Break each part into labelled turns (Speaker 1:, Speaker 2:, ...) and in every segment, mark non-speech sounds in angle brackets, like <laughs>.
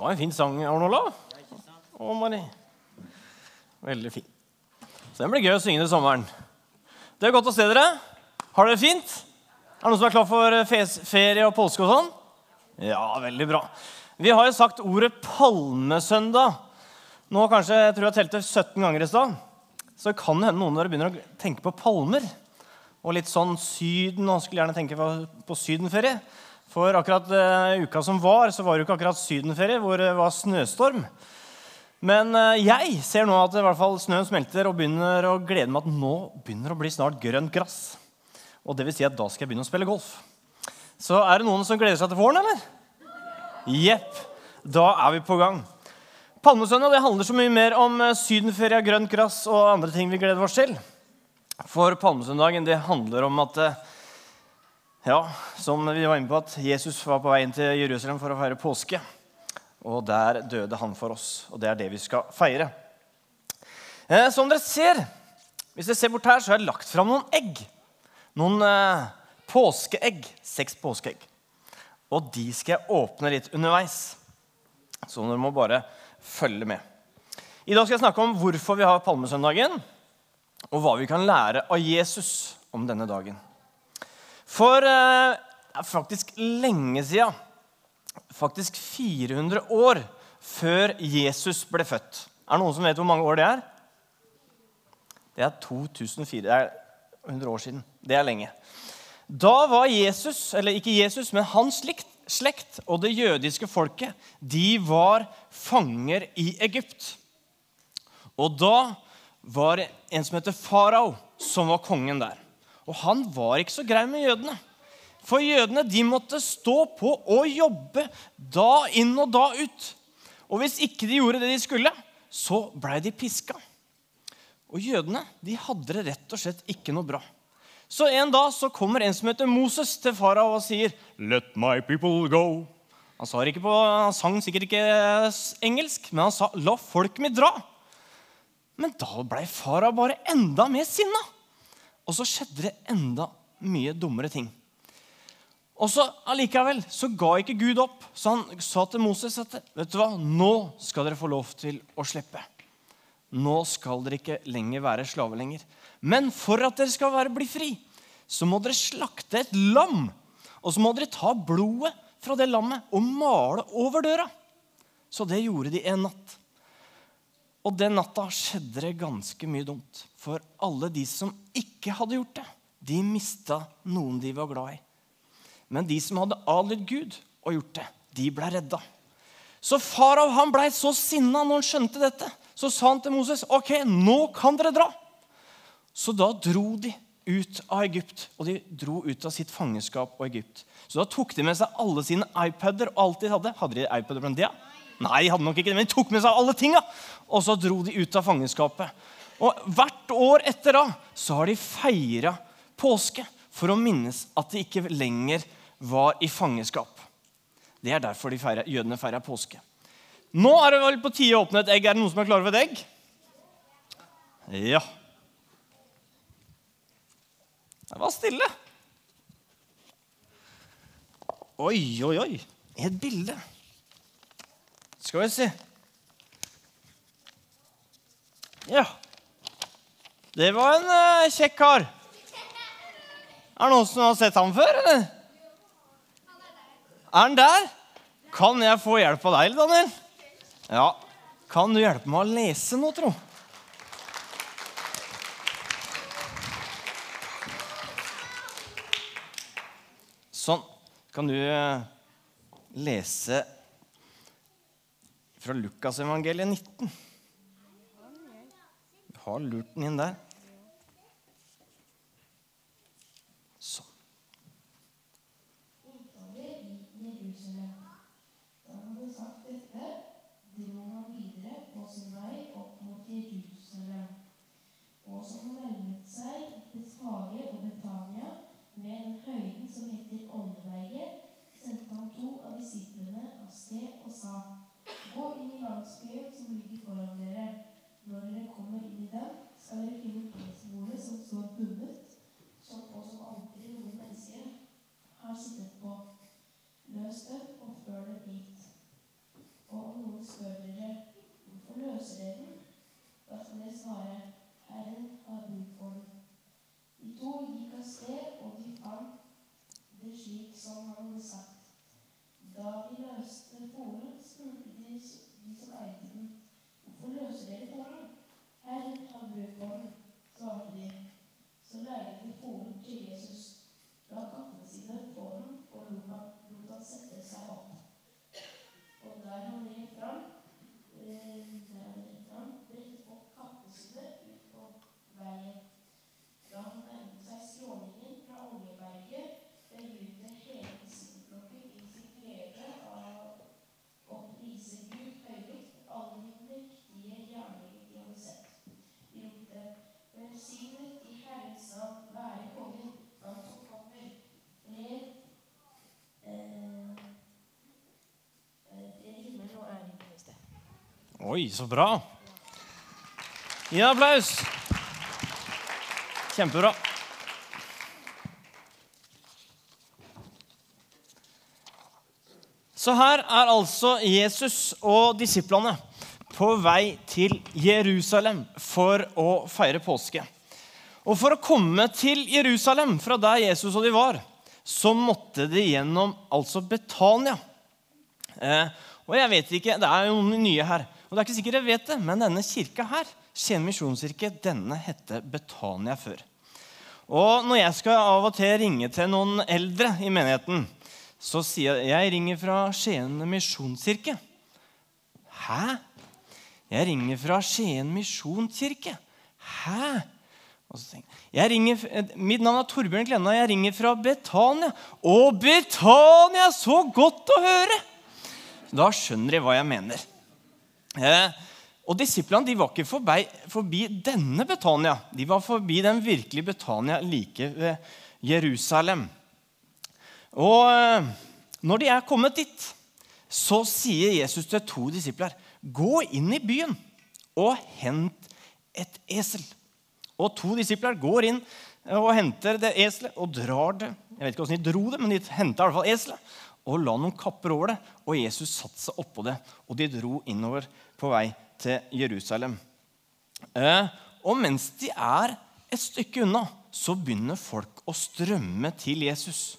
Speaker 1: Det var en fin sang, Arn Olav. Veldig fin. Så den blir gøy å synge til sommeren. Det er godt å se dere. Har dere det fint? Er det noen som er klar for ferie og påske og sånn? Ja, veldig bra. Vi har jo sagt ordet palmesøndag. Nå kanskje, jeg tror jeg telte 17 ganger i stad. Så kan hende noen av dere begynner å tenke på palmer. Og litt sånn Syden, og skulle gjerne tenke på, på sydenferie. For akkurat uh, uka som var, så var det jo ikke akkurat sydenferie, hvor det var snøstorm. Men uh, jeg ser nå at i hvert fall snøen smelter og begynner å glede meg at nå begynner å bli snart grønt gress. Og det vil si at da skal jeg begynne å spille golf. Så er det noen som gleder seg til våren, eller? Jepp. Da er vi på gang. Palmesøndag det handler så mye mer om eh, sydenferie, grønt gress og andre ting vi gleder oss til. For palmesøndagen det handler om at eh, ja, som vi var inne på, at Jesus var på vei inn til Jerusalem for å feire påske. Og der døde han for oss, og det er det vi skal feire. Eh, som dere ser, hvis dere ser bort her, så har jeg lagt fram noen egg. Noen eh, påskeegg. Seks påskeegg. Og de skal jeg åpne litt underveis. Så dere må bare følge med. I dag skal jeg snakke om hvorfor vi har palmesøndagen, og hva vi kan lære av Jesus om denne dagen. For eh, det er faktisk lenge sida, faktisk 400 år før Jesus ble født. Er det noen som vet hvor mange år det er? Det er 2004. Det er 100 år siden. Det er lenge. Da var Jesus, eller ikke Jesus, men hans slekt og det jødiske folket, de var fanger i Egypt. Og da var det en som heter farao, som var kongen der. Og han var ikke så grei med jødene. For jødene de måtte stå på og jobbe da inn og da ut. Og hvis ikke de gjorde det de skulle, så blei de piska. Og jødene de hadde det rett og slett ikke noe bra. Så en dag så kommer en som heter Moses til farao og sier, 'Let my people go'. Han, på, han sang sikkert ikke engelsk, men han sa, 'La folket mitt dra'. Men da blei farao bare enda mer sinna. Og så skjedde det enda mye dummere ting. Og så allikevel så ga ikke Gud opp. Så han sa til Moses at vet du hva, nå skal dere få lov til å slippe. Nå skal dere ikke lenger være slaver lenger. Men for at dere skal være, bli fri, så må dere slakte et lam. Og så må dere ta blodet fra det lammet og male over døra. Så det gjorde de en natt. Og den natta skjedde det ganske mye dumt. For alle de som ikke hadde gjort det, de mista noen de var glad i. Men de som hadde adlydt Gud og gjort det, de ble redda. Så farao han blei så sinna når han skjønte dette. Så sa han til Moses, ok, nå kan dere dra. Så da dro de ut av Egypt, og de dro ut av sitt fangenskap og Egypt. Så da tok de med seg alle sine iPader og alt de hadde. Hadde de iPader på den tida? Nei, de hadde nok ikke det, men de tok med seg alle tinga. Og så dro de ut av fangenskapet. Og hvert år etter da så har de feira påske for å minnes at de ikke lenger var i fangenskap. Det er derfor de feirer, jødene feirer påske. Nå er det vel på tide å åpne et egg. Er det noen som er klare for et egg? Ja. Det var stille. Oi, oi, oi. Et bilde. Skal vi se. Ja. Det var en uh, kjekk kar. Er det noen som har sett ham før, eller? Er han der? Kan jeg få hjelp av deg, Daniel? Ja. Kan du hjelpe meg å lese noe, tro? Sånn. Kan du eh, lese fra Lukasevangeliet 19? Vi har lurt den inn der. Oi, så bra. Gi en applaus. Kjempebra. Så her er altså Jesus og disiplene på vei til Jerusalem for å feire påske. Og for å komme til Jerusalem fra der Jesus og de var, så måtte de gjennom altså Betania. Eh, og jeg vet ikke, Det er jo noen nye her. Og det er ikke sikkert jeg vet det, Men denne kirka her, Skien misjonskirke, denne hette Betania før. Og når jeg skal av og til ringe til noen eldre i menigheten, så sier jeg jeg ringer fra Skien misjonskirke. Hæ? Jeg ringer fra Skien misjonskirke. Hæ? Og jeg, jeg ringer, eh, Mitt navn er Torbjørn Klenna. Jeg ringer fra Betania. Å, Betania! Så godt å høre! Da skjønner de hva jeg mener. Eh, og Disiplene de var ikke forbi, forbi denne Betania. De var forbi den virkelige Betania like ved Jerusalem. Og eh, når de er kommet dit, så sier Jesus til to disipler Gå inn i byen og hent et esel. Og to disipler går inn og henter det eselet og drar det. Jeg vet ikke hvordan de dro det, men de henta i hvert fall eselet og la noen kapper over det. Og Jesus satte seg oppå det, og de dro innover på vei til Jerusalem. Eh, og mens de er et stykke unna, så begynner folk å strømme til Jesus.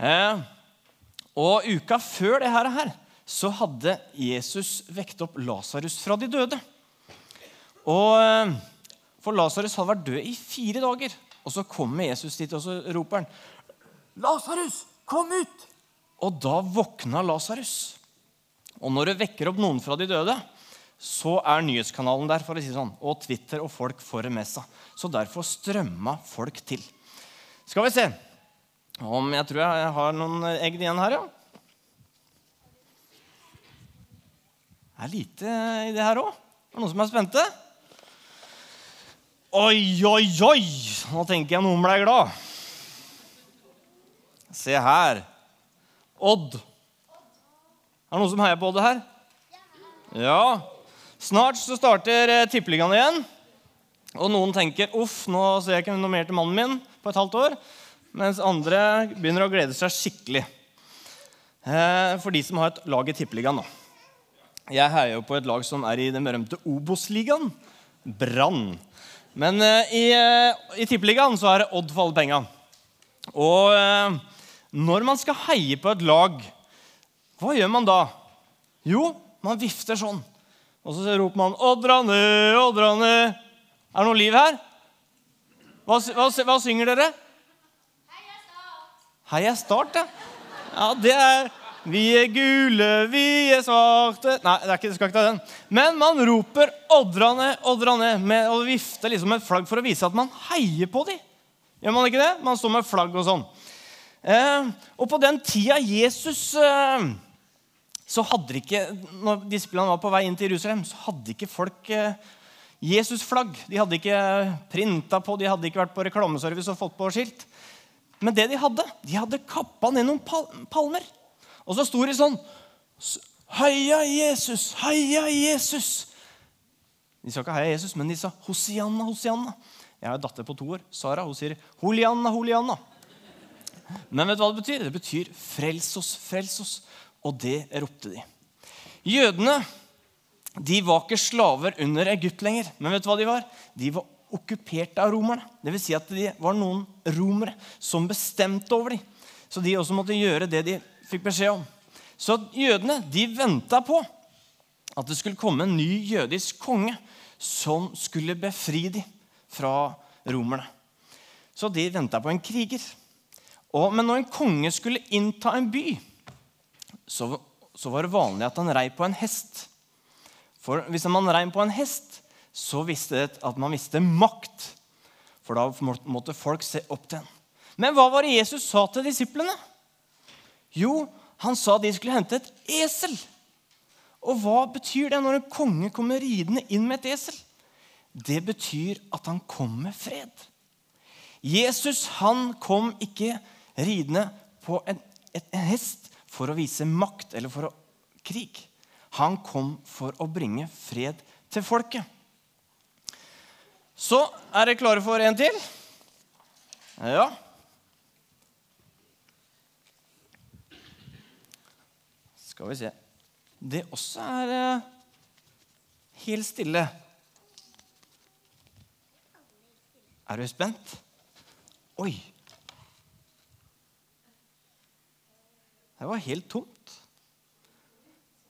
Speaker 1: Eh, og uka før det her, så hadde Jesus vekt opp Lasarus fra de døde. Og eh, For Lasarus hadde vært død i fire dager. Og så kommer Jesus dit, og så roper han, 'Lasarus, kom ut!' Og da våkna Lasarus. Og når du vekker opp noen fra de døde, så er nyhetskanalen der, for å si sånn, og Twitter og folk får det med seg. Så derfor strømma folk til. Skal vi se om Jeg tror jeg har noen egg igjen her, ja. Det er lite i det her òg. Er det noen som er spente? Oi, oi, oi! Nå tenker jeg noen ble glad. Se her. Odd. Er det noen som heier på Odd her? Ja. Snart så starter eh, tippeligaen igjen. Og noen tenker uff, nå ser jeg ikke noe mer til mannen min på et halvt år. Mens andre begynner å glede seg skikkelig. Eh, for de som har et lag i tippeligaen. da. Jeg heier jo på et lag som er i den berømte Obos-ligaen. Brann. Men eh, i, eh, tippeligaen så er det Odd for alle penga. Og eh, når man skal heie på et lag, hva gjør man da? Jo, man vifter sånn. Og så roper man 'Oddra ned. Er det noe liv her? Hva, hva, hva synger dere? Heia Start, ja. Ja, det er Vi er gule, vi er svarte Nei, det ikke, skal ikke ta den. Men man roper 'Oddra ned, og vifter liksom et flagg for å vise at man heier på dem. Gjør man ikke det? Man står med flagg og sånn. Eh, og på den tida Jesus eh, så hadde ikke, Når disiplene var på vei inn til Jerusalem, så hadde ikke folk eh, Jesus-flagg. De hadde ikke printa på, de hadde ikke vært på reklameservice og fått på skilt. Men det de hadde, de hadde kappa ned noen palmer. Og så sto de sånn Heia Jesus! Heia Jesus! De sa ikke heia Jesus, men de sa Hosianna, Hosianna. Jeg har en datter på to år. Sara hun sier Holianna, Holianna. Men vet du hva det betyr? Det betyr 'frels oss, frels oss'. Og det ropte de. Jødene de var ikke slaver under Egypt lenger. Men vet du hva de var? De var okkupert av romerne. Vil si at de var noen romere som bestemte over dem. Så de også måtte gjøre det de fikk beskjed om. Så jødene de venta på at det skulle komme en ny jødisk konge som skulle befri dem fra romerne. Så de venta på en kriger. Og, men når en konge skulle innta en by, så, så var det vanlig at han rei på en hest. For hvis man rei på en hest, så visste det at man visste makt. For da måtte folk se opp til ham. Men hva var det Jesus sa til disiplene? Jo, han sa de skulle hente et esel. Og hva betyr det når en konge kommer ridende inn med et esel? Det betyr at han kom med fred. Jesus han kom ikke ridende på en, en hest for å vise makt eller for å krig. Han kom for å bringe fred til folket. Så er dere klare for en til? Ja. Skal vi se Det også er eh, helt stille. Er du spent? Oi! Det var helt tomt.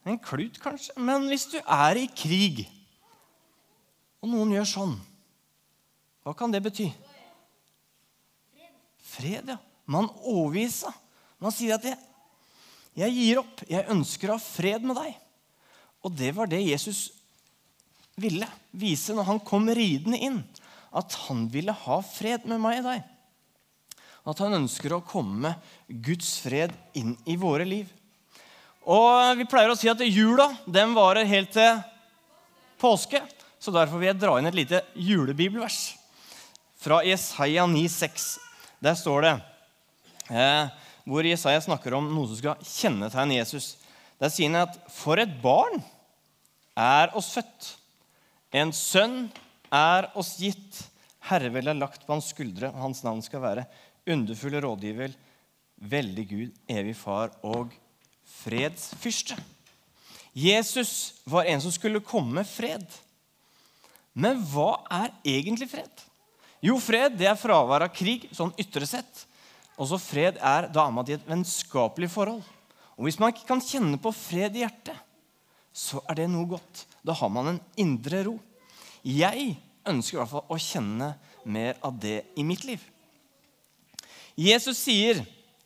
Speaker 1: En klut, kanskje. Men hvis du er i krig, og noen gjør sånn, hva kan det bety? Fred, ja. Man overgir seg. Man sier at jeg, 'jeg gir opp. Jeg ønsker å ha fred med deg.' Og det var det Jesus ville vise når han kom ridende inn. At han ville ha fred med meg og deg. At han ønsker å komme Guds fred inn i våre liv. Og Vi pleier å si at jula den varer helt til påske. Så derfor vil jeg dra inn et lite julebibelvers fra Jesaja 9,6. Der står det eh, hvor Jesaja snakker om noe som skal kjennetegne Jesus. Der sier han at for et barn er oss født. En sønn er oss gitt. Herrevel er lagt på hans skuldre, og hans navn skal være underfull rådgiver, veldig Gud, evig far og fredsfyrste. Jesus var en som skulle komme med fred. Men hva er egentlig fred? Jo, fred det er fravær av krig, sånn ytre sett. Også fred er da er man i et vennskapelig forhold. Og Hvis man ikke kan kjenne på fred i hjertet, så er det noe godt. Da har man en indre ro. Jeg ønsker i hvert fall å kjenne mer av det i mitt liv. Jesus sier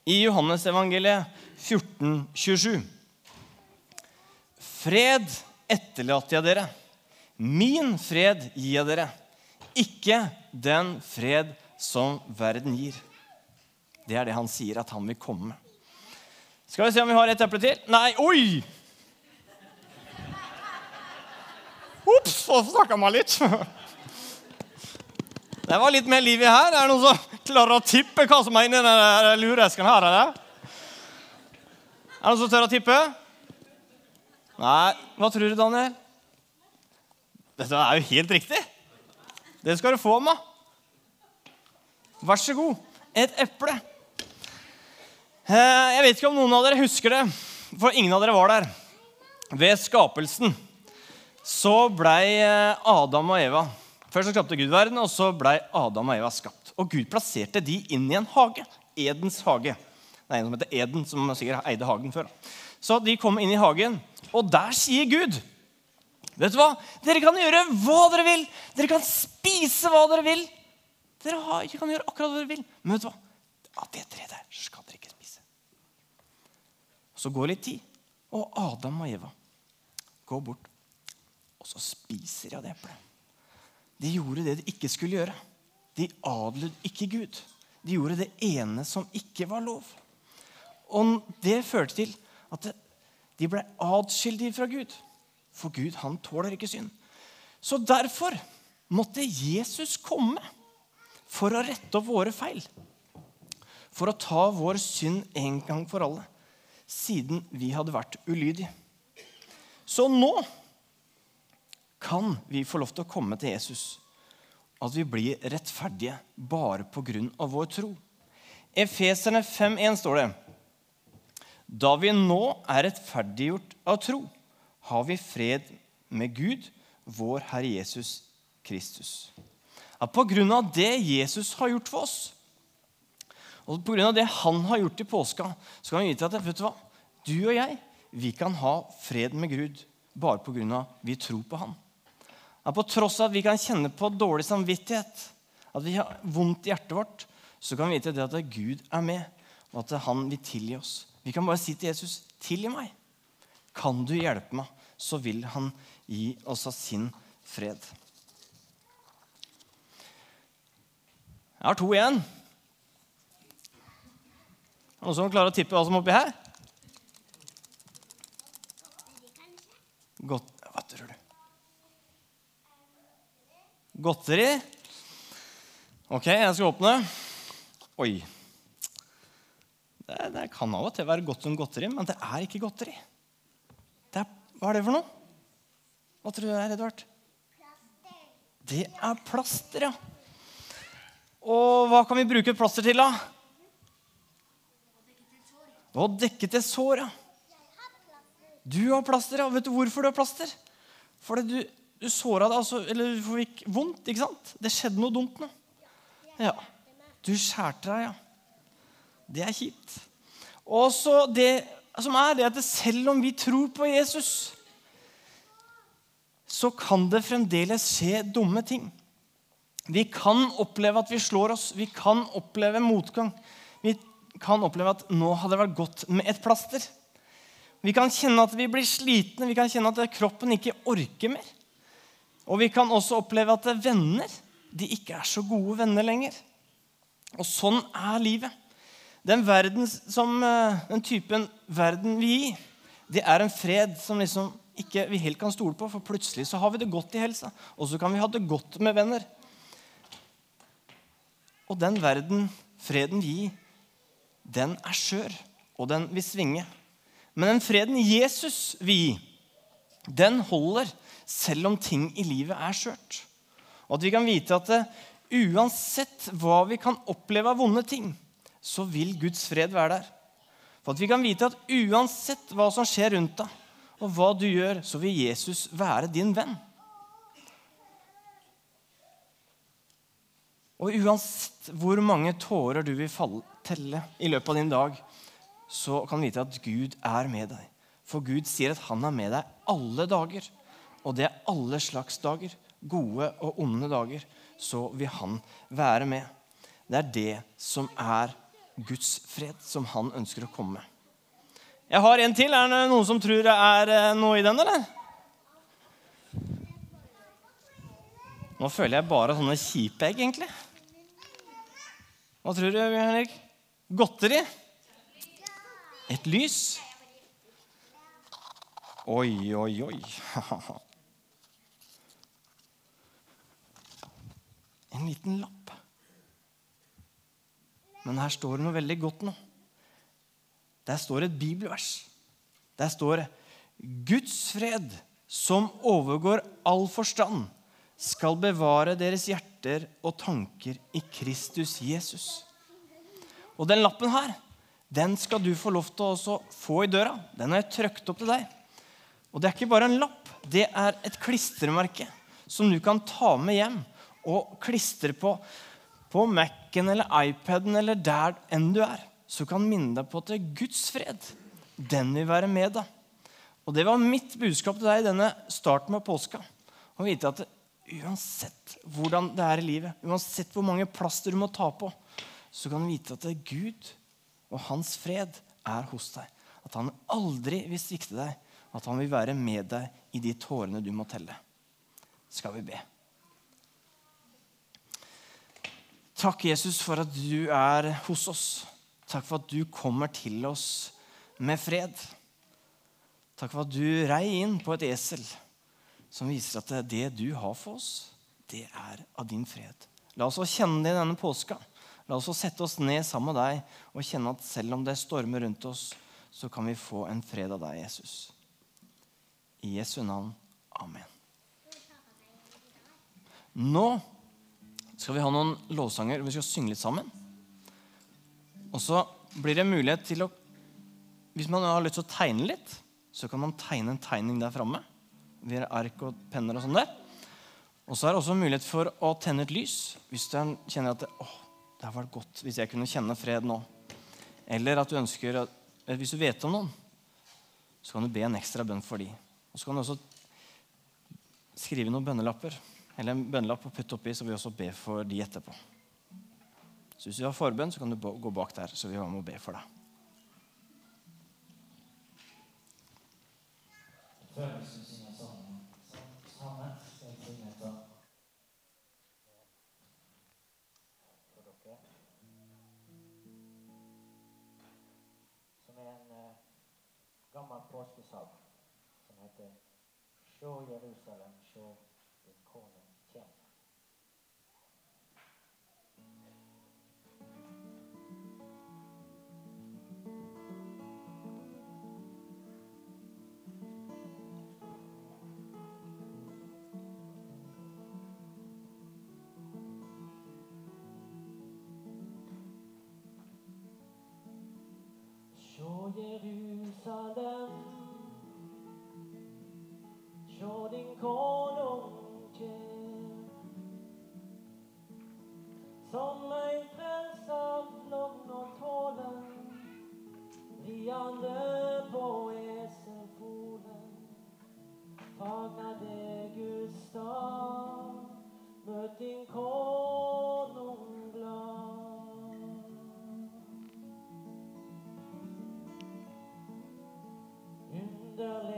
Speaker 1: i Johannesevangeliet 14, 27. Fred etterlater jeg dere. Min fred gir jeg dere. Ikke den fred som verden gir. Det er det han sier at han vil komme med. Skal vi se om vi har et eple til? Nei, oi! Ops, så snakka man litt. Det var litt mer liv i her. Er det noen som klarer å tippe hva som er inni den luresken her? Eller? Er det noen som tør å tippe? Nei. Hva tror du, Daniel? Dette er jo helt riktig. Det skal du få ma. Vær så god. Et eple. Eh, jeg vet ikke om noen av dere husker det, for ingen av dere var der. Ved skapelsen så blei eh, Adam og Eva Først så skapte Gud verden, og så blei Adam og Eva skapt. Og Gud plasserte de inn i en hage. Edens hage. Det er en som heter Eden, som sikkert eide hagen før. Så de kom inn i hagen, og der sier Gud Vet du hva? Dere kan gjøre hva dere vil. Dere kan spise hva dere vil. Dere har, kan gjøre akkurat hva dere vil. Men vet du hva? Av det treet der skal dere ikke spise. Så går litt tid, og Adam og Eva går bort. Og så spiser de av det eplet. De gjorde det de ikke skulle gjøre. De adlød ikke Gud. De gjorde det ene som ikke var lov. Og det førte til at de ble atskillige fra Gud. For Gud, han tåler ikke synd. Så derfor måtte Jesus komme for å rette opp våre feil. For å ta vår synd en gang for alle, siden vi hadde vært ulydige. Så nå kan vi få lov til å komme til Jesus. At vi blir rettferdige bare pga. vår tro. Efeserne 5,1 står det Da vi nå er rettferdiggjort av tro, har vi fred med Gud, vår Herre Jesus Kristus. At på grunn av det Jesus har gjort for oss, og på grunn av det han har gjort i påska, så kan vi vite at vet du hva? Du og jeg vi kan ha fred med Gud bare på grunn av vi tror på han. At på tross av at vi kan kjenne på dårlig samvittighet, at vi har vondt i hjertet vårt, så kan vi vite det at Gud er med, og at han vil tilgi oss. Vi kan bare si til Jesus, 'Tilgi meg.' Kan du hjelpe meg, så vil han gi oss av sin fred. Jeg har to igjen. Er det noen som klarer å tippe hva som er oppi her? Godt, hva tror du? Godteri? Ok, jeg skal åpne. Oi. Det, det kan av og til være godt som godteri, men det er ikke godteri. Det er, hva er det for noe? Hva tror du det er, Edvard? Det er plaster, ja. Og hva kan vi bruke plaster til, da? Å dekke til sår, ja. Du har plaster, ja. Vet du hvorfor du har plaster? Fordi du, du såra deg, altså, eller du fikk vondt. ikke sant? Det skjedde noe dumt nå. Ja. Du skjærte deg, ja. Det er kjipt. Og så det som er det at selv om vi tror på Jesus, så kan det fremdeles skje dumme ting. Vi kan oppleve at vi slår oss. Vi kan oppleve motgang. Vi kan oppleve at nå hadde det vært godt med et plaster. Vi kan kjenne at vi blir slitne, vi kan kjenne at kroppen ikke orker mer. Og vi kan også oppleve at venner de ikke er så gode venner lenger. Og sånn er livet. Den, verden som, eh, den typen verden vi gir, det er en fred som liksom ikke vi helt kan stole på. For plutselig så har vi det godt i helsa, og så kan vi ha det godt med venner. Og den verden freden gir, den er skjør, og den vil svinge. Men den freden Jesus vil gi, den holder selv om ting i livet er skjørt. Og at vi kan vite at det, uansett hva vi kan oppleve av vonde ting, så vil Guds fred være der. For at vi kan vite at uansett hva som skjer rundt deg, og hva du gjør, så vil Jesus være din venn. Og uansett hvor mange tårer du vil falle, telle i løpet av din dag, så kan du vite at Gud er med deg. For Gud sier at han er med deg alle dager. Og det er alle slags dager. Gode og onde dager. Så vil han være med. Det er det som er Guds fred, som han ønsker å komme med. Jeg har en til. Er det noen som tror det er eh, noe i den, eller? Nå føler jeg bare sånne kjipe egg, egentlig. Hva tror du, Henrik? Godteri? Et lys? Oi, oi, oi. <laughs> En liten lapp. Men her står det noe veldig godt nå. Der står et bibelvers. Der står det Guds fred, som overgår all forstand, skal bevare deres hjerter og tanker i Kristus Jesus. Og den lappen her, den skal du få lov til å få i døra. Den har jeg trykt opp til deg. Og det er ikke bare en lapp, det er et klistremerke som du kan ta med hjem og klistrer på på Mac-en eller iPaden eller der enn du er. Så kan minne deg på at det er Guds fred. Den vil være med deg. Og det var mitt budskap til deg i denne starten med påska. Å vite at uansett hvordan det er i livet, uansett hvor mange plaster du må ta på, så kan du vite at det er Gud og hans fred er hos deg. At han aldri vil svikte deg, at han vil være med deg i de tårene du må telle. Skal vi be. Takk, Jesus, for at du er hos oss. Takk for at du kommer til oss med fred. Takk for at du rei inn på et esel som viser at det du har for oss, det er av din fred. La oss kjenne det i denne påska. La oss sette oss ned sammen med deg og kjenne at selv om det stormer rundt oss, så kan vi få en fred av deg, Jesus. I Jesu navn. Amen. Nå skal vi ha noen lovsanger. Vi skal synge litt sammen. Og så blir det mulighet til å Hvis man har lyst til å tegne litt, så kan man tegne en tegning der framme. via ark og penner og sånn der. Og så er det også mulighet for å tenne et lys hvis du kjenner at det, åh, det har vært godt hvis jeg kunne kjenne fred nå. Eller at du ønsker at, hvis du vet om noen, så kan du be en ekstra bønn for dem. Og så kan du også skrive noen bønnelapper eller en bønnelapp å putte oppi, så vi også be for de etterpå. Så hvis du har forbønn, så kan du gå bak der, så vi må be for deg.
Speaker 2: Som er en eh, gammel påskesang som heter Sjå Jerusalem, sjå Sjå Jerusalem, the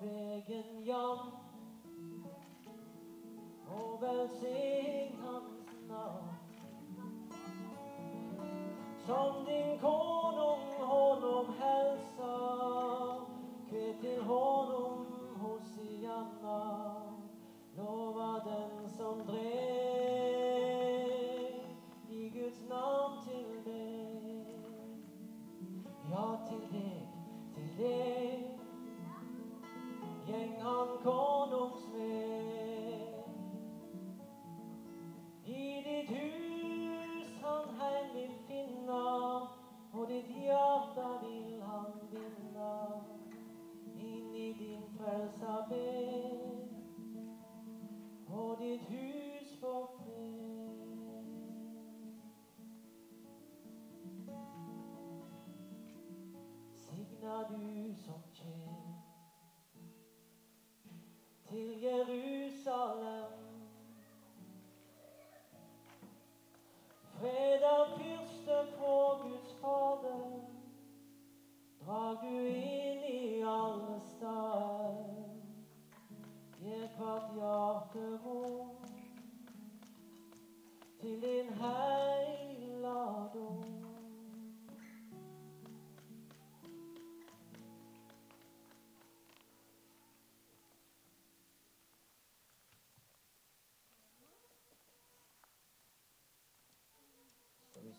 Speaker 2: vegen jam, og velsign hans navn. Som din konung honom hälsa, kve till honom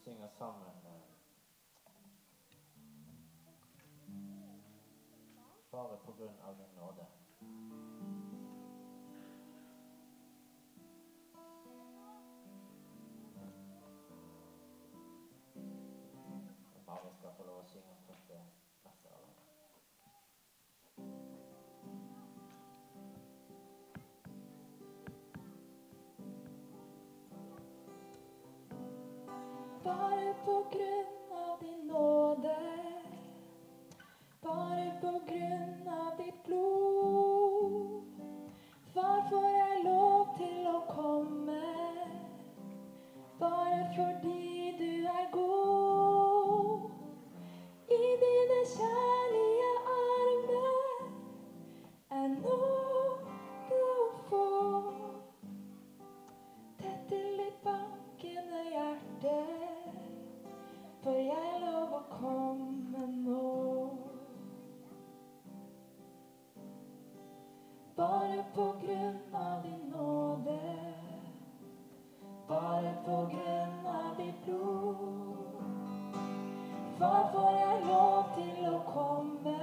Speaker 2: Skal vi synge sammen? eh, Bare på grunn av din nåde.
Speaker 3: puedo creer. på grunn av ditt blod. Far, får jeg lov til å komme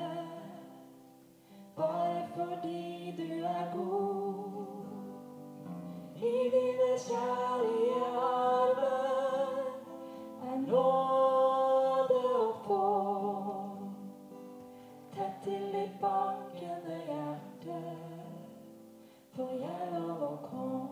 Speaker 3: bare fordi du er god. I dine kjærlige arver er nåde å få. Tett til ditt bankende hjerte får jeg lov å komme.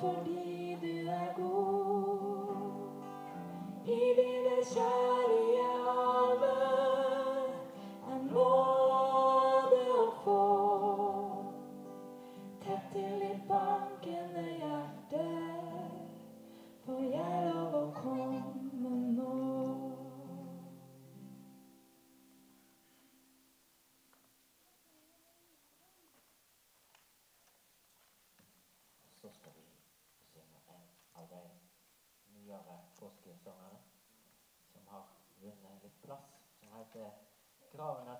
Speaker 3: fordi du er god. I
Speaker 4: livet kjære trovano.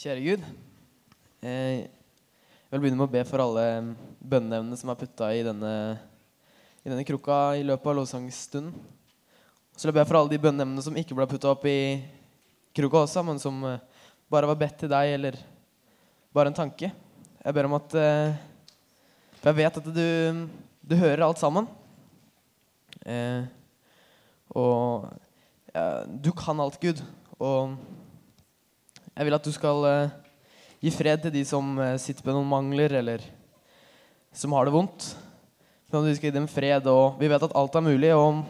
Speaker 5: Kjære Gud. eh, Jeg vil begynne med å be for alle bønneevnene som er putta i denne, i denne krukka i løpet av lovsangstunden. Så vil jeg be for alle de bønneevnene som ikke ble putta opp i krukka også, men som eh, bare var bedt til deg, eller bare en tanke. Jeg ber om at eh, For jeg vet at du, du hører alt sammen. Og ja, du kan alt, Gud. Og jeg vil at du skal eh, gi fred til de som eh, sitter med noen mangler, eller som har det vondt. Men du skal gi dem fred, og vi vet at alt er mulig. Og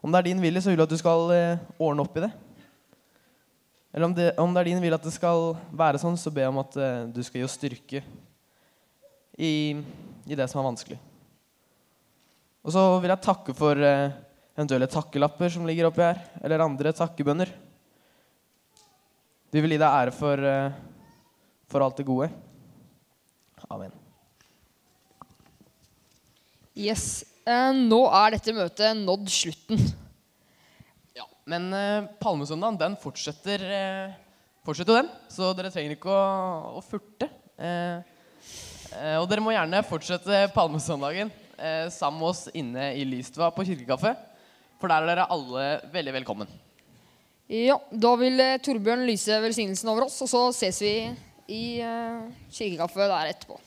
Speaker 5: om, det er din vilje, så vil jeg at du skal eh, ordne opp i det. Eller om det, om det er din vilje at det skal være sånn, så be om at du skal gi oss styrke i, i det som er vanskelig. Og så vil jeg takke for eventuelle takkelapper som ligger oppi her, eller andre takkebønner. Vi vil gi deg ære for, eh, for alt det gode. Amen.
Speaker 6: Yes. Eh, nå er dette møtet nådd slutten.
Speaker 5: Ja, men eh, Palmesøndagen den fortsetter, eh, fortsetter den, så dere trenger ikke å, å furte. Eh, eh, og dere må gjerne fortsette Palmesøndagen eh, sammen med oss inne i Lystva på kirkekaffe. For der er dere alle veldig velkommen.
Speaker 6: Ja, Da vil eh, Torbjørn lyse velsignelsen over oss, og så ses vi i uh, kirkekaffe der etterpå.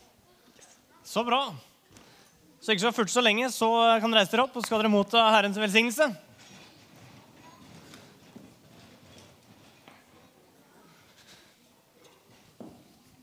Speaker 1: Så bra. Så ikke så furte så lenge, så kan dere reise dere opp og så skal dere motta Herrens velsignelse.